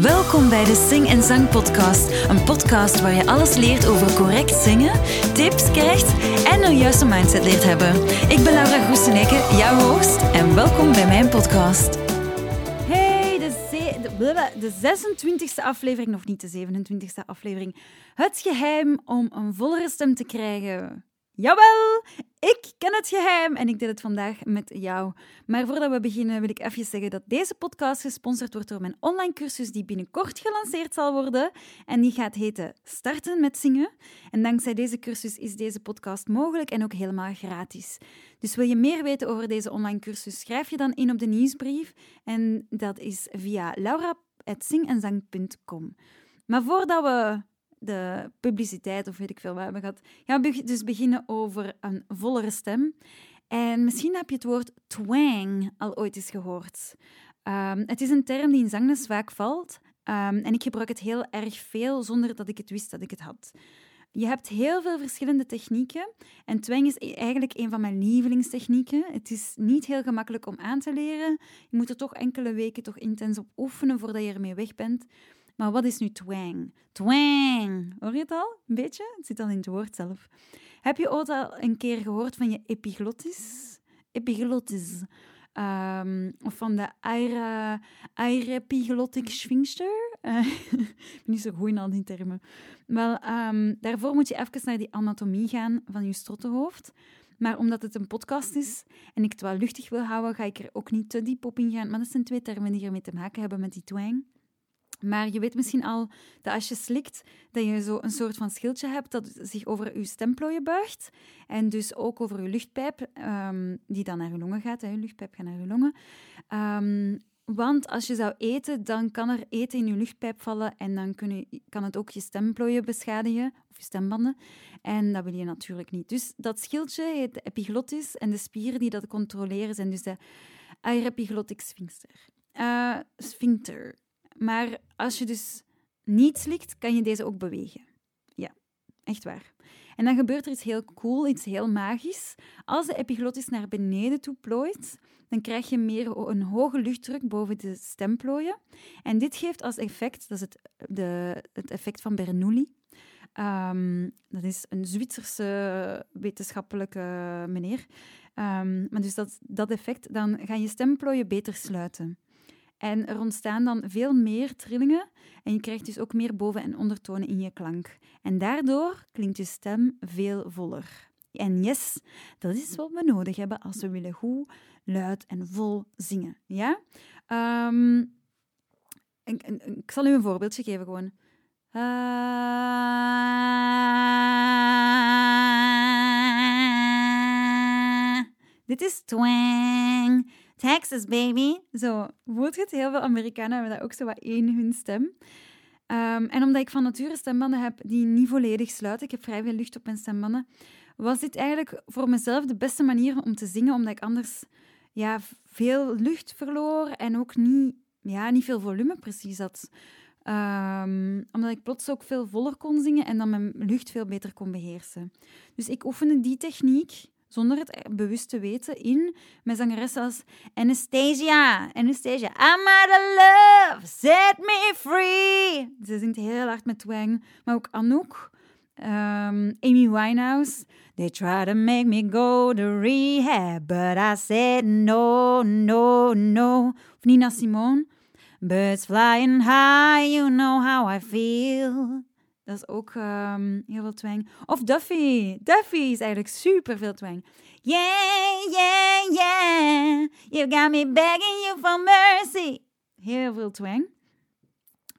Welkom bij de Sing en Zang Podcast. Een podcast waar je alles leert over correct zingen, tips krijgt en een juiste mindset leert hebben. Ik ben Laura Groeseneke, jouw host, en welkom bij mijn podcast. Hey, de, de, de 26e aflevering, nog niet de 27e aflevering. Het geheim om een vollere stem te krijgen. Jawel, ik ken het geheim en ik deel het vandaag met jou. Maar voordat we beginnen wil ik even zeggen dat deze podcast gesponsord wordt door mijn online cursus die binnenkort gelanceerd zal worden. En die gaat heten Starten met Zingen. En dankzij deze cursus is deze podcast mogelijk en ook helemaal gratis. Dus wil je meer weten over deze online cursus, schrijf je dan in op de nieuwsbrief. En dat is via laura.zingenzang.com. Maar voordat we de publiciteit of weet ik veel wat hebben gehad, gaan we dus beginnen over een vollere stem. En misschien heb je het woord twang al ooit eens gehoord. Um, het is een term die in zangles vaak valt um, en ik gebruik het heel erg veel zonder dat ik het wist dat ik het had. Je hebt heel veel verschillende technieken en twang is e-, eigenlijk een van mijn lievelingstechnieken. Het is niet heel gemakkelijk om aan te leren. Je moet er toch enkele weken toch intens op oefenen voordat je ermee weg bent. Maar wat is nu twang? Twang! Hoor je het al? Een beetje? Het zit al in het woord zelf. Heb je ooit al een keer gehoord van je epiglottis? Epiglottis. Um, of van de airepiglotic sphincter. Uh, ik ben niet zo goed in al die termen. Wel, um, daarvoor moet je even naar die anatomie gaan van je strottenhoofd. Maar omdat het een podcast is en ik het wel luchtig wil houden, ga ik er ook niet te diep op ingaan. Maar dat zijn twee termen die ermee te maken hebben met die twang. Maar je weet misschien al dat als je slikt, dat je zo een soort van schildje hebt dat zich over je stemplooien buigt. En dus ook over je luchtpijp, um, die dan naar je longen gaat. Hè. Je luchtpijp gaat naar je longen. Um, want als je zou eten, dan kan er eten in je luchtpijp vallen en dan kan het ook je stemplooien beschadigen, of je stembanden. En dat wil je natuurlijk niet. Dus dat schildje heet de epiglottis en de spieren die dat controleren zijn dus de aeroepiglotic sphincter. Uh, sphincter. Maar als je dus niet slikt, kan je deze ook bewegen. Ja, echt waar. En dan gebeurt er iets heel cool, iets heel magisch. Als de epiglottis naar beneden toe plooit, dan krijg je meer een hoge luchtdruk boven de stemplooien. En dit geeft als effect, dat is het, de, het effect van Bernoulli. Um, dat is een Zwitserse wetenschappelijke meneer. Um, maar dus dat, dat effect, dan gaan je stemplooien beter sluiten. En er ontstaan dan veel meer trillingen en je krijgt dus ook meer boven- en ondertonen in je klank. En daardoor klinkt je stem veel voller. En yes, dat is wat we nodig hebben als we willen goed, luid en vol zingen. Ja? Um, ik, zal u een voorbeeldje geven gewoon. Uh, dit is twang. Texas, baby. Zo, voelt het? Heel veel Amerikanen hebben dat ook zo wat in hun stem. Um, en omdat ik van nature stembanden heb die niet volledig sluiten, ik heb vrij veel lucht op mijn stembanden, was dit eigenlijk voor mezelf de beste manier om te zingen, omdat ik anders ja, veel lucht verloor en ook niet, ja, niet veel volume precies had. Um, omdat ik plots ook veel voller kon zingen en dan mijn lucht veel beter kon beheersen. Dus ik oefende die techniek zonder het bewust te weten, in met zangeressen als Anastasia. Anastasia, I'm out of love, set me free. Ze zingt heel hard met twang. Maar ook Anouk, um, Amy Winehouse. They try to make me go to rehab, but I said no, no, no. Of Nina Simone. Birds flying high, you know how I feel. Dat is ook um, heel veel twang. Of Duffy. Duffy is eigenlijk super veel twang. Yeah, yeah, yeah. You got me begging you for mercy. Heel veel twang.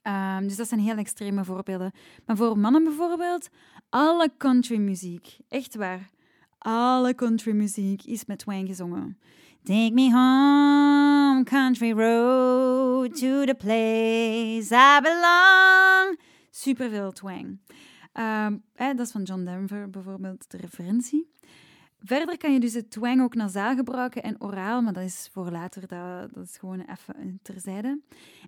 Um, dus dat zijn heel extreme voorbeelden. Maar voor mannen bijvoorbeeld, alle countrymuziek. Echt waar. Alle countrymuziek is met twang gezongen. Take me home, country road, to the place I belong superveel twang. Um, dat is van John Denver bijvoorbeeld de referentie. Verder kan je dus het twang ook nasaal gebruiken en oraal, maar dat is voor later, dat, dat is gewoon even terzijde.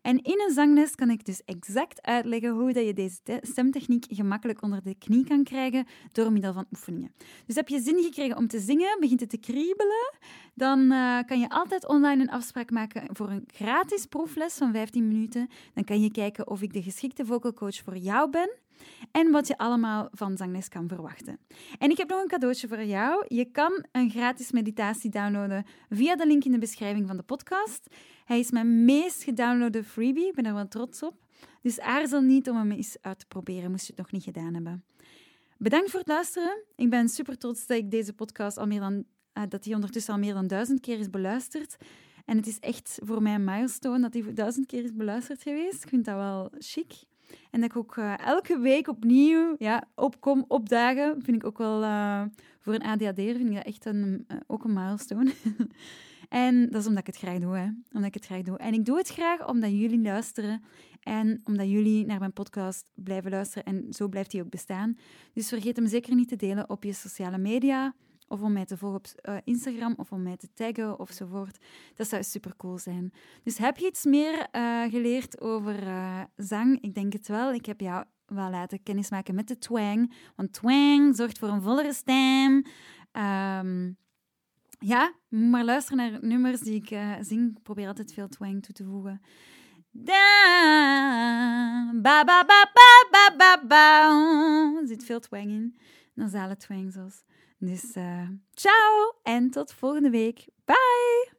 En in een zangles kan ik dus exact uitleggen hoe dat je deze stemtechniek gemakkelijk onder de knie kan krijgen door middel van oefeningen. Dus heb je zin gekregen om te zingen, begint het te kriebelen, dan uh, kan je altijd online een afspraak maken voor een gratis proefles van 15 minuten. Dan kan je kijken of ik de geschikte vocal coach voor jou ben en wat je allemaal van zangles kan verwachten. En ik heb nog een cadeautje voor jou. Je kan een gratis meditatie downloaden via de link in de beschrijving van de podcast. Hij is mijn meest gedownloade freebie, ik ben er wel trots op. Dus aarzel niet om hem eens uit te proberen, moest je het nog niet gedaan hebben. Bedankt voor het luisteren. Ik ben super trots dat ik deze podcast al meer dan, uh, dat die ondertussen al meer dan duizend keer is beluisterd. En het is echt voor mij een milestone dat die duizend keer is beluisterd geweest. Ik vind dat wel chic. En dat ik ook uh, elke week opnieuw ja, opkom, opdagen, vind ik ook wel uh, voor een ADHD'er vind ik dat echt een, uh, ook een milestone. en dat is omdat ik het graag doe, hè. Omdat ik het graag doe. En ik doe het graag omdat jullie luisteren en omdat jullie naar mijn podcast blijven luisteren en zo blijft die ook bestaan. Dus vergeet hem zeker niet te delen op je sociale media of om mij te volgen op uh, Instagram of om mij te taggen ofzovoort. Dat zou super cool zijn. Dus heb je iets meer uh, geleerd over uh, zang? Ik denk het wel. Ik heb jou wel laten kennismaken met de twang. Want twang zorgt voor een vollere stem. Um, ja, maar luister naar nummers die ik zing. Ik probeer altijd veel twang toe te voegen. Da, ba, ba, ba, ba, ba, ba, ba. Er zit veel twang in. Nasale twang zoals. Dus uh, ciao en tot volgende week. Bye!